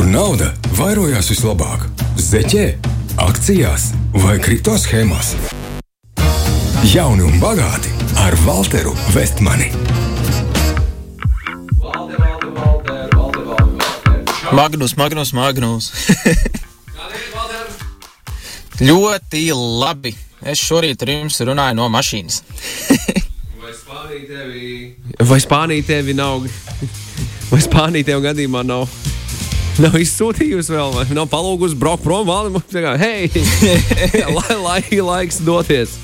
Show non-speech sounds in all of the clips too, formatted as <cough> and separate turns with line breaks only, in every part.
kur nauda vairojās vislabāk - zeķē, akcijās vai kripto schēmās. Jauni un bagāti ar Walteru Vestmani.
Magnus, Magnus, Magnus. <laughs> Ļoti labi. Es šorīt ar jums runāju no mašīnas. <laughs>
Vai Spānija tevi, Vai Spānija tevi nav? <laughs> Vai Spānija tev gadījumā nav? Nav izsūtījusi vēl, vai nav palūgusi braukt prom. Valdim, kā, hei, <laughs> lai, lai, laiks doties.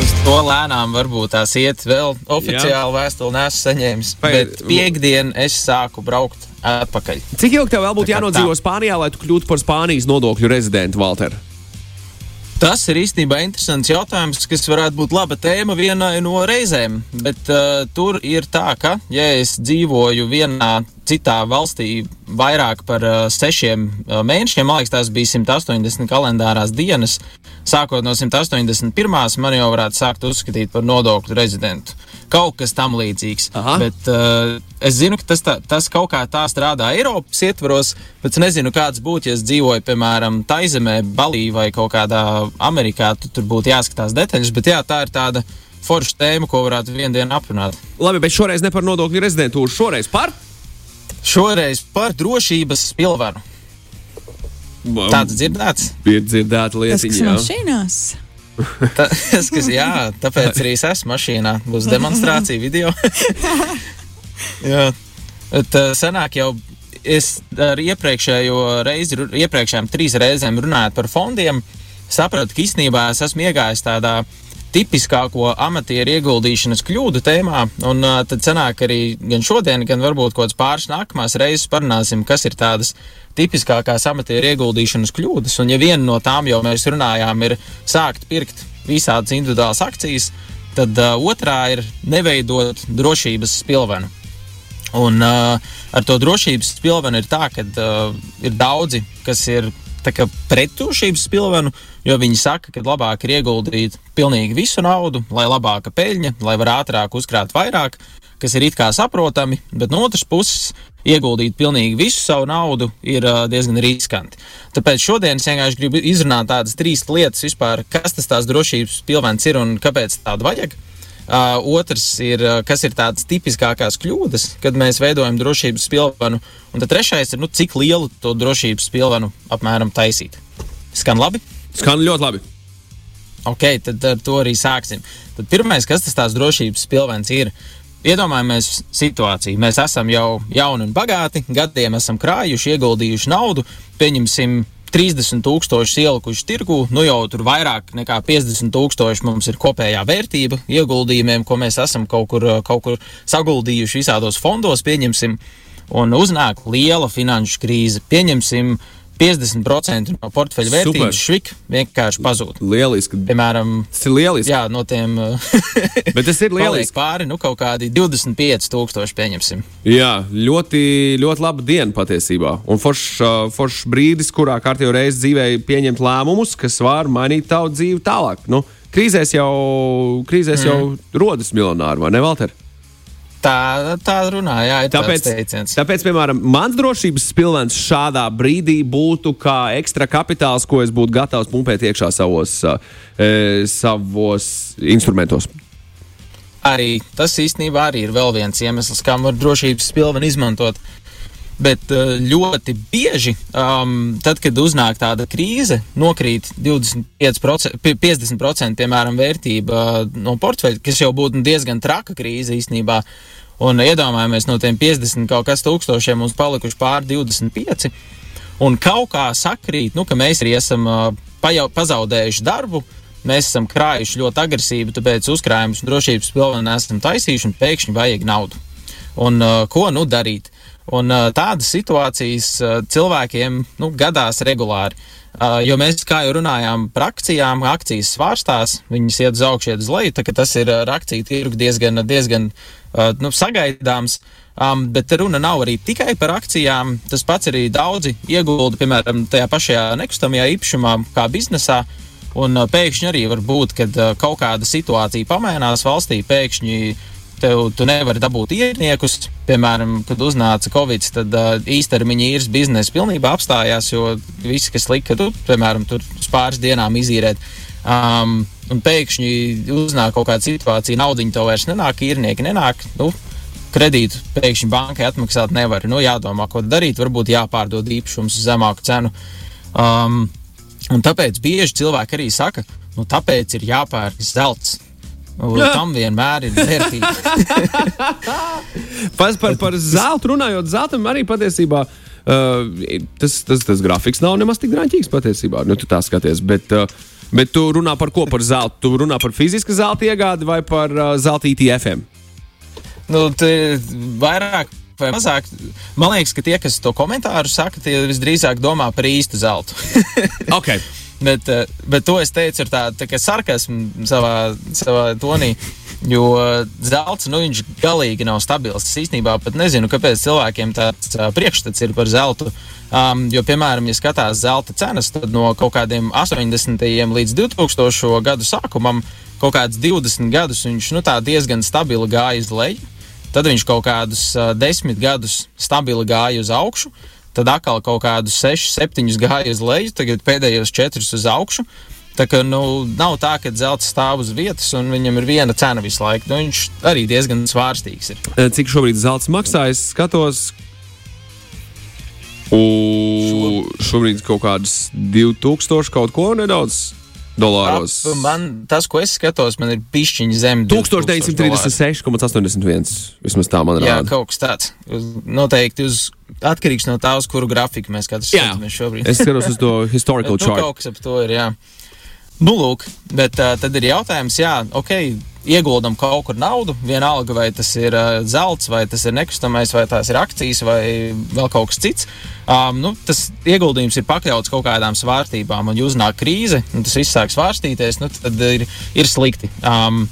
Uz to lēnām varbūt tās iet vēl oficiāli vēstuli nesu saņēmis.
Vai-
Bet piekdien es sāku braukt atpakaļ.
Cik ilgi tev vēl būtu jānodzīvo
tā.
Spānijā, lai tu kļūtu par Spānijas nodokļu rezidentu, Valter?
Tas ir īstenībā interesants jautājums, kas varētu būt laba tēma vienai no reizēm. Bet uh, tur ir tā, ka, ja es dzīvoju vienā citā valstī vairāk par uh, sešiem uh, mēnešiem, man liekas, tās bija 180 kalendārās dienas, sākot no 181. man jau varētu sākt uzskatīt par nodokļu rezidentu. Kaut kas tam līdzīgs.
Aha.
Bet uh, es zinu, ka tas, tā, tas kaut kā tā strādā Eiropas ietvaros, bet es nezinu, kāds būtu, ja es dzīvoju, piemēram, Taizemē, Balī vai kaut kādā Amerikā. Tu, tur būtu jāskatās detaļas, bet jā, tā ir tāda forša tēma, ko varētu vienu dienu aprunāt.
Labi, bet šoreiz ne par nodokļu rezidentūru, šoreiz par.
Šoreiz par drošības pilvaru. Tāds dzirdēts.
ir dzirdēta
Tas, kas
lietiņa. jā.
mašīnās. <laughs>
Tas, kas, jā, tāpēc arī es esmu mašīnā. Būs demonstrācija video. <laughs> jā, bet uh, senāk jau es ar iepriekšējo reizi, iepriekšējām trīs reizēm runājot par fondiem, sapratu, ka īstenībā es esmu iegājis tādā tipiskāko amatieru ieguldīšanas kļūdu tēmā. Un uh, tad sanāk arī gan šodien, gan varbūt kaut kāds pāris nākamās reizes parunāsim, kas ir tādas tipiskākās amatieru ieguldīšanas kļūdas. Un ja viena no tām jau mēs runājām, ir sākt pirkt visādas individuālas akcijas, tad uh, otrā ir neveidot drošības spilvenu. Un uh, ar to drošības spilvenu ir tā, ka uh, ir daudzi, kas ir tā kā pret drošības spilvenu, jo viņi saka, ka labāk ir ieguldīt pilnīgi visu naudu, lai labāka peļņa, lai var ātrāk uzkrāt vairāk, kas ir it kā saprotami, bet no otras puses ieguldīt pilnīgi visu savu naudu ir uh, diezgan riskanti. Tāpēc šodien es vienkārši gribu izrunāt tādas trīs lietas vispār, kas tas tās drošības spilvens ir un kāpēc tādu vajag. Uh, otrs ir, uh, kas ir tādas tipiskākās kļūdas, kad mēs veidojam drošības pilvenu. Un tad trešais ir, nu, cik lielu to drošības pilvenu apmēram taisīt. Skan labi?
Skan ļoti labi.
Ok, tad ar to arī sāksim. Tad pirmais, kas tas tās drošības pilvens ir? Iedomājamies situāciju. Mēs esam jau jauni un bagāti, gadiem esam krājuši, ieguldījuši naudu, pieņemsim 30 tūkstoši ielikuši tirgu, nu jau tur vairāk nekā 50 tūkstoši mums ir kopējā vērtība ieguldījumiem, ko mēs esam kaut kur, kaut kur saguldījuši visādos fondos, pieņemsim, un uznāk liela finanšu krīze. Pieņemsim 50% no portfeļa vērtības švik vienkārši pazūd.
Lieliski.
Piemēram,
Tas ir lieliski.
jā, no tiem <laughs>
Bet tas ir lieliski.
pāri, nu kaut kādi 25,000 pieņemsim.
Jā, ļoti, ļoti laba diena patiesībā. Un foršs uh, foršs brīdis, kurā kārtībā reizē dzīvē pieņemt lēmumus, kas var mainīt tavu dzīvi tālāk. Nu, krīzēs jau, krīzēs mm. jau rodas miljonāri, vai ne, Valter?
Tā, tā runā, jā, ir
Tāpēc,
teiciens.
tāpēc, piemēram, mans drošības pilvens šādā brīdī būtu kā ekstra kapitāls, ko es būtu gatavs pumpēt iekšā savos, uh, e, savos instrumentos.
Arī tas īstenībā arī ir vēl viens iemesls, kā var drošības pilveni izmantot. Bet uh, ļoti bieži, um, tad, kad uznāk tāda krīze, nokrīt 25%, pi- 50% piemēram, vērtība uh, no portfeļa, kas jau būtu diezgan traka krīze īstenībā. Un iedomājamies, no tiem 50 kaut kas tūkstošiem mums palikuši pār 25. Un kaut kā sakrīt, nu, ka mēs arī esam uh, pajau, pazaudējuši darbu, mēs esam krājuši ļoti agresīvi, tāpēc uzkrājumus un drošības pilveni esam taisījuši un pēkšņi vajag naudu. Un uh, ko nu darīt? Un uh, tādas situācijas uh, cilvēkiem nu, gadās regulāri. Uh, jo mēs, kā jau runājām par akcijām, akcijas svārstās, viņas iet uz augšu, iet uz leju, tas ir ar akciju tirgu diezgan, diezgan nu, sagaidāms. Um, bet runa nav arī tikai par akcijām. Tas pats arī daudzi iegulda, piemēram, tajā pašā nekustamajā īpašumā, kā biznesā. Un pēkšņi arī var būt, kad kaut kāda situācija pamainās valstī, pēkšņi tev, tu nevari dabūt īrniekus. Piemēram, kad uznāca Covid, tad uh, īstermiņa īres biznesa pilnībā apstājās, jo visi, kas lika, tu, piemēram, tur uz pāris dienām izīrēt. Um, un pēkšņi uznāk kaut kāda situācija, naudiņa tev vairs nenāk, īrnieki nenāk. Nu, kredītu pēkšņi bankai atmaksāt nevar. Nu, jādomā, ko darīt. Varbūt jāpārdod īpašums uz zemāku cenu. Um, un tāpēc bieži cilvēki arī saka, nu, tāpēc ir jāpērk zelts. Tam vienmēr ir vērtīgi. <laughs>
par, par, par zeltu runājot, zeltam arī patiesībā. Uh, tas, tas, tas grafiks nav nemaz tik grāmatīgs patiesībā. Nu, tu tā skaties, bet, uh, bet tu runā par ko? Par zeltu. Tu runā par fizisku zelta iegādi vai par uh, zelta ITFM?
Nu, vairāk vai mazāk. Man liekas, ka tie, kas to komentāru saka, tie visdrīzāk domā par īstu zeltu. <laughs>
okay.
Bet, eh, bet to es teicu ar tādu tā sarkasmu savā, savā tonī. Jo zelts, nu, viņš galīgi nav stabils. Es īstenībā pat nezinu, kāpēc cilvēkiem tāds uh, priekšstats ir par zeltu. Um, jo, piemēram, ja skatās zelta cenas, tad no kaut kādiem 80. līdz 2000. gadu sākumam, kaut kādus 20 gadus viņš nu, diezgan stabili gāja uz leju. Tad viņš kaut kādus uh, 10 gadus stabili gāja uz augšu tad atkal kaut kādus 6, 7 gāja uz leju, tagad pēdējos 4 uz augšu. Tā kā nu, nav tā, ka zelta stāv uz vietas un viņam ir viena cena visu laiku. Nu, viņš arī diezgan svārstīgs ir.
Eh, cik šobrīd zelta maksā? Es skatos, U, šobrīd kaut kādas 2000 kaut ko nedaudz dolāros.
Ap, man, tas, ko es skatos, man ir pišķiņa zem
1936,81. Vismaz tā man
rāda. Jā, kaut kas tāds. Noteikti uz, atkarīgs no tā, uz kuru grafiku mēs katrs skatāmies šobrīd.
es skatos uz to <laughs> historical
nu,
chart.
Kaut kas ap to ir, jā. Nu, lūk, bet uh, tad ir jautājums, jā, ok, ieguldam kaut kur naudu, vienalga vai tas ir uh, zelts, vai tas ir nekustamais, vai tās ir akcijas, vai vēl kaut kas cits. Um, nu, tas ieguldījums ir pakauts kaut kādām svārstībām, un, ja uznāk krīze, un tas viss sāk svārstīties, nu, tad ir, ir slikti. Um,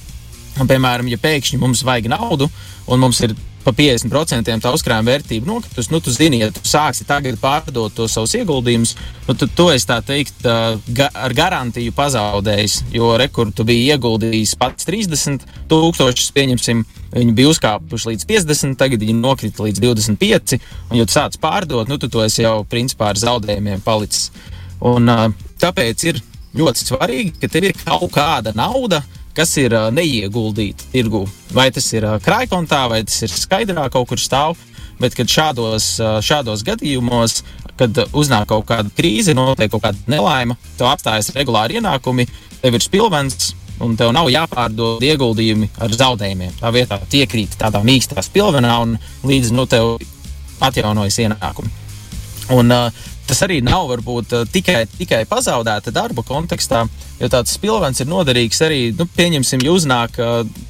piemēram, ja pēkšņi mums vajag naudu, un mums ir pa 50% tā uzkrājuma vērtība nokritus, nu, tu zini, ja tu sāksi tagad pārdot to savus ieguldījumus, nu, tad to es tā teikt ga ar garantiju pazaudējis. Jo rekur tu biji ieguldījis pats 30 tūkstošus, pieņemsim, viņi bija uzkāpuši līdz 50, tagad viņi nokrita līdz 25, un, ja tu sāc pārdot, nu, tad tu esi jau principā ar zaudējumiem palicis. Un, tāpēc ir ļoti svarīgi, ka tev ir kaut kāda nauda, kas ir neieguldīti tirgu. Vai tas ir krājkontā, vai tas ir skaidrā kaut kur stāv. Bet šādos, šādos gadījumos, kad uznāk kaut kāda krīze, notiek kaut kāda nelaime, tev apstājas regulāri ienākumi, tev ir spilvens, un tev nav jāpārdod ieguldījumi ar zaudējumiem. Tā vietā iekrīt tādā mīkstā spilvenā, un līdz nu, tev atjaunojas ienākumi. Un, uh, tas arī nav varbūt tikai, tikai pazaudēta darba kontekstā, jo tāds spilvens ir noderīgs arī, nu, pieņemsim, ja uznāk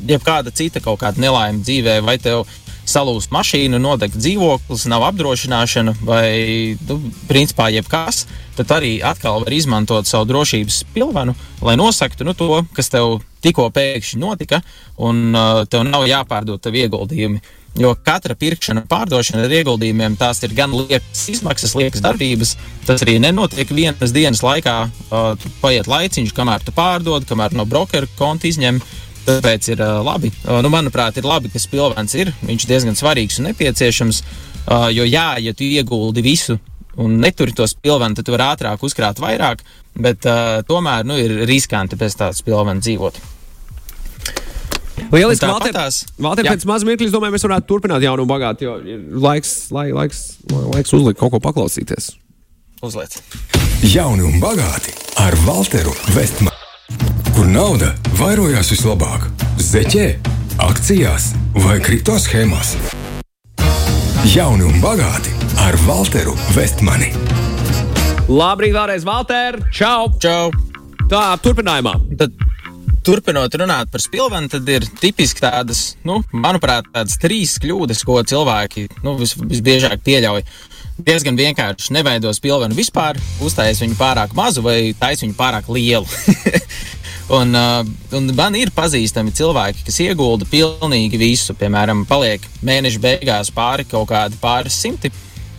jebkāda cita kaut kāda nelaime dzīvē, vai tev salūst mašīna, nodeg dzīvoklis, nav apdrošināšana vai, nu, principā, jebkas, tad arī atkal var izmantot savu drošības pilvenu, lai nosaktu nu, to, kas tev tikko pēkšņi notika, un uh, tev nav jāpārdod tavi ieguldījumi. Jo katra pirkšana, pārdošana ar ieguldījumiem, tās ir gan liekas izmaksas, liekas darbības. Tas arī nenotiek vienas dienas laikā. Uh, paiet laiciņš, kamēr tu pārdod, kamēr no brokera konta izņem. Tāpēc ir uh, labi. Uh, nu, manuprāt, ir labi, ka spilvens ir. Viņš ir diezgan svarīgs un nepieciešams. Uh, jo, jā, ja tu ieguldi visu un neturi to spilvenu, tad tu vari ātrāk uzkrāt vairāk. Bet uh, tomēr nu, ir riskanti bez tādas spilvena dzīvot.
Lieliski, Valter, Valter pēc maz mirkļa, es domāju, mēs varētu turpināt jaunu un bagātu, jo ir laiks, lai, laiks, laiks uzlikt kaut ko paklausīties.
Uzliec.
Jauni un bagāti ar Walteru Vestmanu. Kur nauda vairojās vislabāk? Zeķē, akcijās vai kripto schēmās? Jauni un bagāti ar Walteru Vestmani.
Labrīt, vēlreiz, Valter! Čau!
Čau!
Tā, turpinājumā.
Tad turpinot runāt par spilvenu, tad ir tipiski tādas, nu, manuprāt, tādas trīs kļūdas, ko cilvēki nu, vis, visbiežāk pieļauj. Diezgan vienkārši neveido spilvenu vispār, uztājas viņu pārāk mazu vai taisa viņu pārāk lielu. <laughs> un, uh, un man ir pazīstami cilvēki, kas iegulda pilnīgi visu. Piemēram, paliek mēneša beigās pāri kaut kādi pāris simti.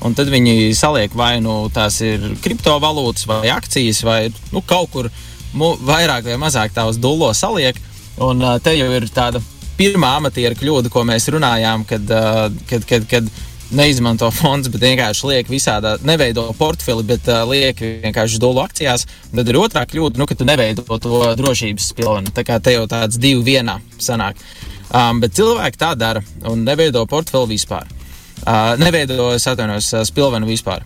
Un tad viņi saliek vai nu tās ir kriptovalūtas, vai akcijas, vai nu, kaut kur vairāk vai mazāk tā uz dullo saliek. Un uh, te jau ir tāda pirmā amatiera kļūda, ko mēs runājām, kad, uh, kad, kad, kad neizmanto fonds, bet vienkārši liek visādā, neveido portfeli, bet uh, liek vienkārši dolu akcijās. Tad ir otrā kļūda, nu, ka tu neveido to drošības pilvenu. Tā kā te jau tāds divi vienā sanāk. Um, bet cilvēki tā dara un neveido portfeli vispār. Uh, neveido, es atvainojos, spilvenu vispār.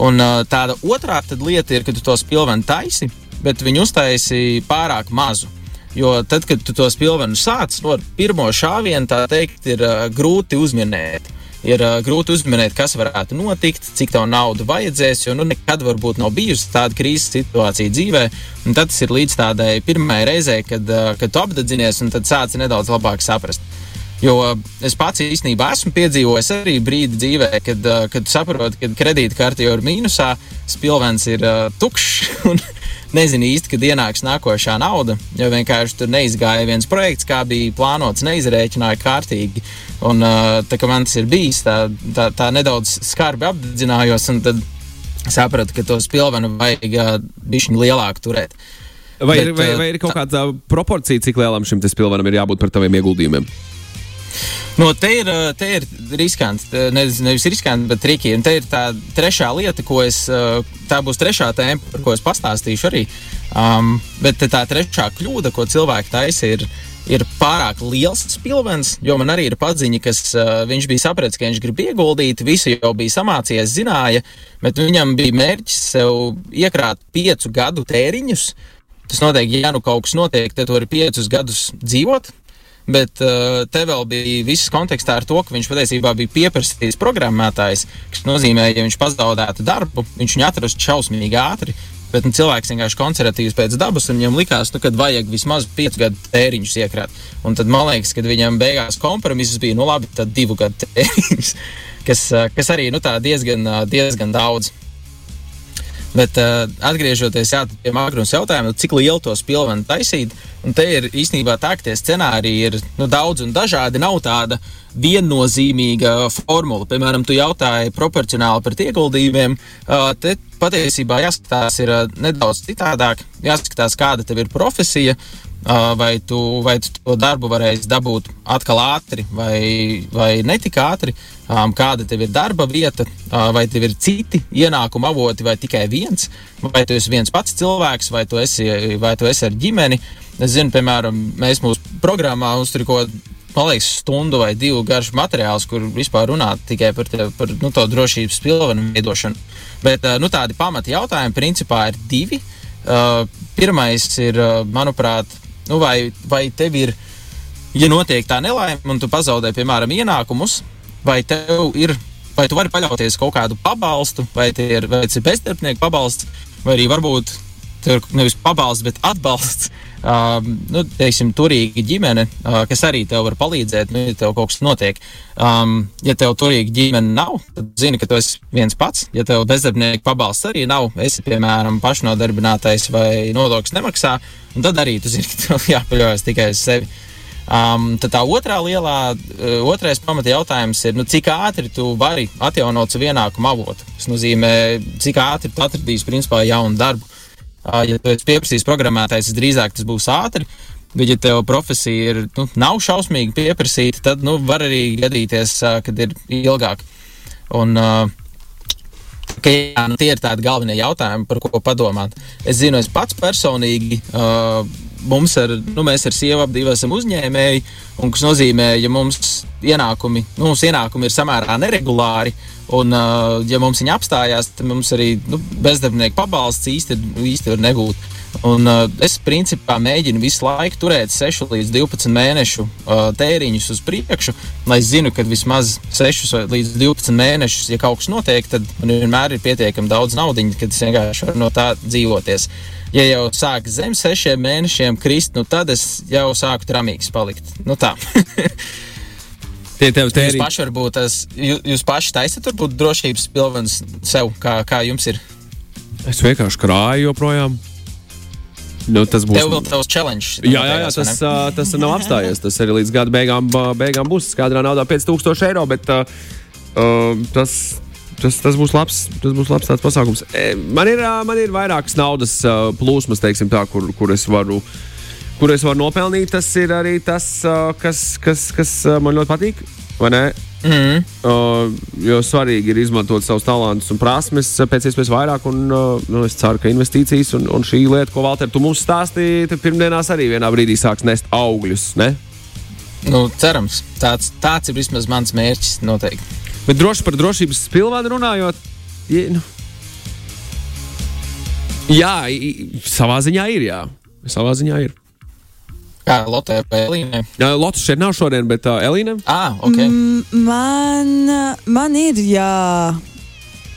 Un uh, tāda otrā lieta ir, ka tu to spilvenu taisi, bet viņu uztaisi pārāk mazu. Jo tad, kad tu to spilvenu sāc, no pirmo šāvienu, tā teikt, ir uh, grūti uzminēt ir uh, grūti uzminēt, kas varētu notikt, cik tev naudu vajadzēs, jo nu, nekad varbūt nav bijusi tāda krīzes situācija dzīvē. Tad tas ir līdz tādai pirmajai reizei, kad, uh, kad tu apdedzinies un sāci nedaudz labāk saprast. Jo es pats īstenībā esmu piedzīvojis arī brīdi dzīvē, kad, kad saprotu, ka kredītkarte jau ir mīnusā, spilvens ir uh, tukšs. <laughs> nezinu īsti, kad ienāks nākošā nauda. Jo vienkārši tur neizgāja viens projekts, kā bija plānots, neizrēķināja kārtīgi. Un, tā kā man tas ir bijis, tā, tā, tā nedaudz skarbi apdedzinājos, un tad sapratu, ka to spilvenu vajag bišķiņu lielāku turēt.
Vai, Bet, vai, vai ir kaut kāda proporcija, cik lielam šim spilvenam ir jābūt par taviem ieguldījumiem?
No, te, ir, te ir riskanti, nevis, nevis riskanti, bet triki. Un te ir tā trešā lieta, ko es, tā būs trešā tēma, par ko es pastāstīšu arī. Um, bet tā trešā kļūda, ko cilvēki taisa, ir, ir pārāk liels spilvens, jo man arī ir paziņa, kas uh, viņš bija sapratis, ka viņš grib ieguldīt, visu jau bija samācījies, zināja, bet viņam bija mērķis sev iekrāt piecu gadu tēriņus. Tas noteikti, ja nu kaut kas notiek, tad tu vari piecus gadus dzīvot, Bet uh, te vēl bija viss kontekstā ar to, ka viņš patiesībā bija pieprasījis programmētājs, kas nozīmē, ja viņš pazaudētu darbu, viņš viņu atrastu šausmīgi ātri. Bet nu, cilvēks vienkārši konservatīvs pēc dabas, un viņam likās, nu, ka vajag vismaz piecu gadu tēriņus iekrāt. Un tad man liekas, ka viņam beigās kompromiss bija, nu labi, tad divu gadu tēriņus, <laughs> kas, kas arī nu, diezgan, diezgan daudz. Bet uh, atgriežoties jā, pie Magnus jautājuma, cik lielu to spilvenu taisīt, un te ir īstenībā tā, ka tie scenāriji ir nu, daudz un dažādi. Nav tāda viennozīmīga formula. Piemēram, tu jautāji proporcionāli par ieguldījumiem. Uh, te patiesībā jāskatās ir uh, nedaudz citādāk. Jāskatās, kāda tev ir profesija, vai tu, vai tu to darbu varēsi dabūt atkal ātri vai, vai netik ātri, kāda tev ir darba vieta, vai tev ir citi ienākuma avoti vai tikai viens, vai tu esi viens pats cilvēks, vai tu esi, vai tu esi ar ģimeni. Es zinu, piemēram, mēs mūsu programmā uzturikot man liekas, stundu vai divu garš materiāls, kur vispār runāt tikai par, te, par nu, to drošības pilvenu veidošanu. Bet nu, tādi pamati jautājumi principā ir divi. Uh, pirmais ir, manuprāt, nu, vai, vai tev ir, ja notiek tā nelaime, un tu pazaudē, piemēram, ienākumus, vai tev ir, vai tu vari paļauties kaut kādu pabalstu, vai, ir, vai ir bezdarbnieku pabalsts, vai arī varbūt ir nevis pabalsts, bet atbalsts. Uh, nu, teiksim, turīga ģimene, uh, kas arī tev var palīdzēt, nu, ja tev kaut kas notiek. Um, ja tev turīga ģimene nav, tad zini, ka tu esi viens pats. Ja tev bezdarbnieku pabalsts arī nav, esi, piemēram, pašnodarbinātais vai nodoklis nemaksā, tad arī tu zini, ka tev <laughs> jāpaļaujas tikai uz sevi. Um, tad tā otrā lielā, uh, otrais pamata jautājums ir, nu, cik ātri tu vari atjaunot savu ienākumu avotu. Tas nozīmē, cik ātri tu atradīsi principā jaunu darbu. Ja tu esi pieprasījis programmētājs, drīzāk tas būs ātri. Bet, ja tev profesija ir, nu, nav šausmīgi pieprasīta, tad nu, var arī gadīties, kad ir ilgāk. Un, ka, jā, nu, tie ir tādi galvenie jautājumi, par ko padomāt. Es zinu, es pats personīgi. Uh, mums ar, nu, mēs ar sievu abi esam uzņēmēji, un tas nozīmē, ja mums ienākumi, nu, mums ienākumi ir samērā neregulāri, Un, ja mums viņa apstājās, tad mums arī nu, bezdarbnieku pabalsts īsti, īsti var nebūt. Un, uh, es principā mēģinu visu laiku turēt 6 līdz 12 mēnešu uh, tēriņus uz priekšu, lai zinu, ka vismaz 6 līdz 12 mēnešus, ja kaut kas notiek, tad man vienmēr ir pietiekami daudz naudas, kad es vienkārši varu no tā dzīvoties. Ja jau sāk zem 6 mēnešiem krist, nu tad es jau sāku tramīgs palikt. Nu tā. <laughs>
Tie tev te ir.
Jūs paši varbūt tas, jūs, jūs paši taisat varbūt drošības pilvens sev, kā, kā jums ir?
Es vienkārši krāju joprojām. Nu, tas būs.
Tev tavs challenge.
Jā, jā, jā tas, uh, tas nav apstājies. Tas arī līdz gada beigām, beigām būs skaidrā naudā 5000 eiro, bet uh, uh, tas, tas, tas, būs labs, tas būs labs tāds pasākums. Man ir, man ir vairākas naudas plūsmas, teiksim tā, kur, kur es varu kur es varu nopelnīt, tas ir arī tas, kas, kas, kas man ļoti patīk.
Mm
uh, jo svarīgi ir izmantot savus talantus un prasmes pēc iespējas vairāk. Un, uh, nu, es ceru, ka investīcijas un, un šī lieta, ko Valter, tu mums stāstīji, tad pirmdienās arī vienā brīdī sāks nest augļus. Ne?
Nu, cerams, tāds, tāds ir vismaz mans mērķis noteikti.
Bet droši par drošības pilvānu runājot, ja, nu, jā, savā ziņā ir. Jā. Savā ziņā ir.
Kā Lotte vai Elīne?
Jā, Lotte šeit nav šodien, bet uh, Elīne?
Ah, ok.
Mm, man, man ir, jā.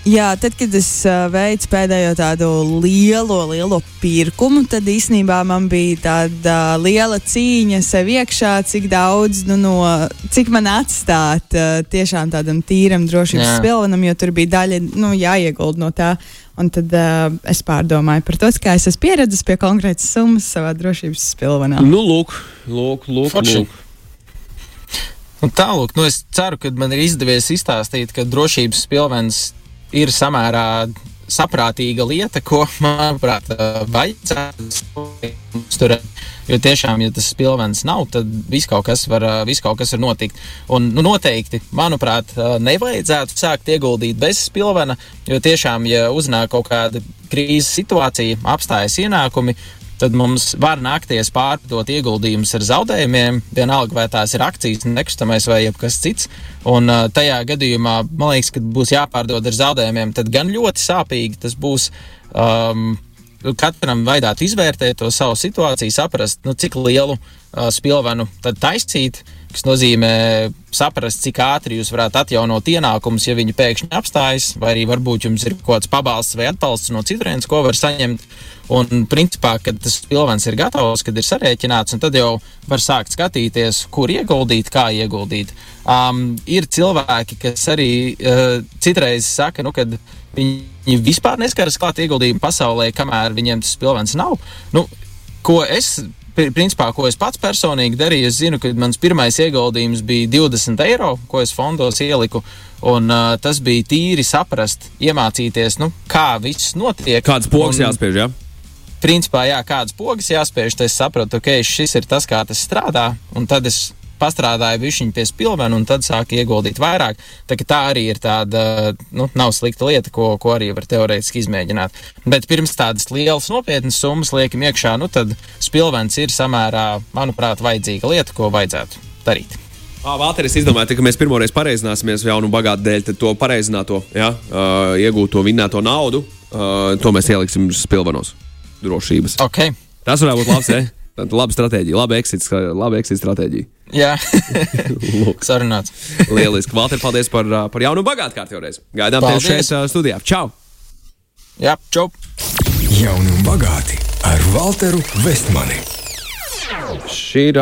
Jā, tad, kad es uh, veicu pēdējo tādu lielo, lielo pirkumu, tad īsnībā man bija tāda uh, liela cīņa sev iekšā, cik daudz, nu, no, cik man atstāt uh, tiešām tādam tīram drošības spilvenam, jo tur bija daļa nu, jāiegulda no tā. Un tad uh, es pārdomāju par to, kā es esmu pieredzējis pie konkrētas summas savā drošības spilvenā.
Nu, lūk, lūk, lūk.
Forši.
lūk.
Un tālāk, nu es ceru, ka man ir izdevies izstāstīt, ka drošības pilvens ir samērā saprātīga lieta, ko, manuprāt, vajadzētu uzturēt. Jo tiešām, ja tas pilvens nav, tad viss kaut kas var, viss kaut kas var notikt. Un nu, noteikti, manuprāt, nevajadzētu sākt ieguldīt bez pilvena, jo tiešām, ja uznāk kaut kāda krīzes situācija, apstājas ienākumi, tad mums var nākties pārdot ieguldījumus ar zaudējumiem, vienalga vai tās ir akcijas, nekustamais vai kas cits. Un uh, tajā gadījumā man liekas, ka būs jāpārdod ar zaudējumiem, tad gan ļoti sāpīgi tas būs. Um, Katram vajadzētu izvērtēt to savu situāciju, saprast, nu, cik lielu uh, spilvenu tad taisīt, kas nozīmē saprast, cik ātri jūs varat atjaunot ienākumus, ja viņi pēkšņi apstājas, vai arī varbūt jums ir kaut kāds pabalsts vai atbalsts no citurienes, ko var saņemt. Un, principā, kad tas pilvens ir gatavs, kad ir sarēķināts, tad jau var sākt skatīties, kur ieguldīt, kā ieguldīt. Um, ir cilvēki, kas arī uh, citreiz saka, nu, kad viņi vispār neskaras klāt ieguldījumu pasaulē, kamēr viņiem tas pilvens nav. Nu, ko es principā, ko es pats personīgi darīju, es zinu, ka mans pirmais ieguldījums bija 20 eiro, ko es fondos ieliku. Un, uh, tas bija tīri saprast, iemācīties, nu, kā viss notiek.
Kāds pogas jāspiež? Ja?
Principā, jā, kādas pogas jāspiež, tad es sapratu, ka okay, šis ir tas, kā tas strādā. Un tad es pastrādāju višķiņu pie spilvena un tad sāku ieguldīt vairāk. Tā, tā arī ir tāda, nu, nav slikta lieta, ko, ko arī var teorētiski izmēģināt. Bet pirms tādas lielas nopietnas summas liekam iekšā, nu, tad spilvens ir samērā, manuprāt, vajadzīga lieta, ko vajadzētu darīt.
Valter, es izdomāju, ka mēs pirmoreiz pareizināsimies jaunu un bagātu dēļ, tad to pareizināto, ja, uh, iegūto vinnēto naudu, uh, to mēs ieliksim spilvenos drošības.
Okay.
Tas varētu būt labs. Tāda laba stratēģija, laba exit, laba exit stratēģija.
Jā, <laughs> sarunāts.
Lieliski. Valter, paldies par, par jaunu bagātu kārtu reizi. Gaidām tevi šeit studijā. Čau!
Jā, čau!
Jauni un bagāti ar Valteru Vestmani.
Šī ir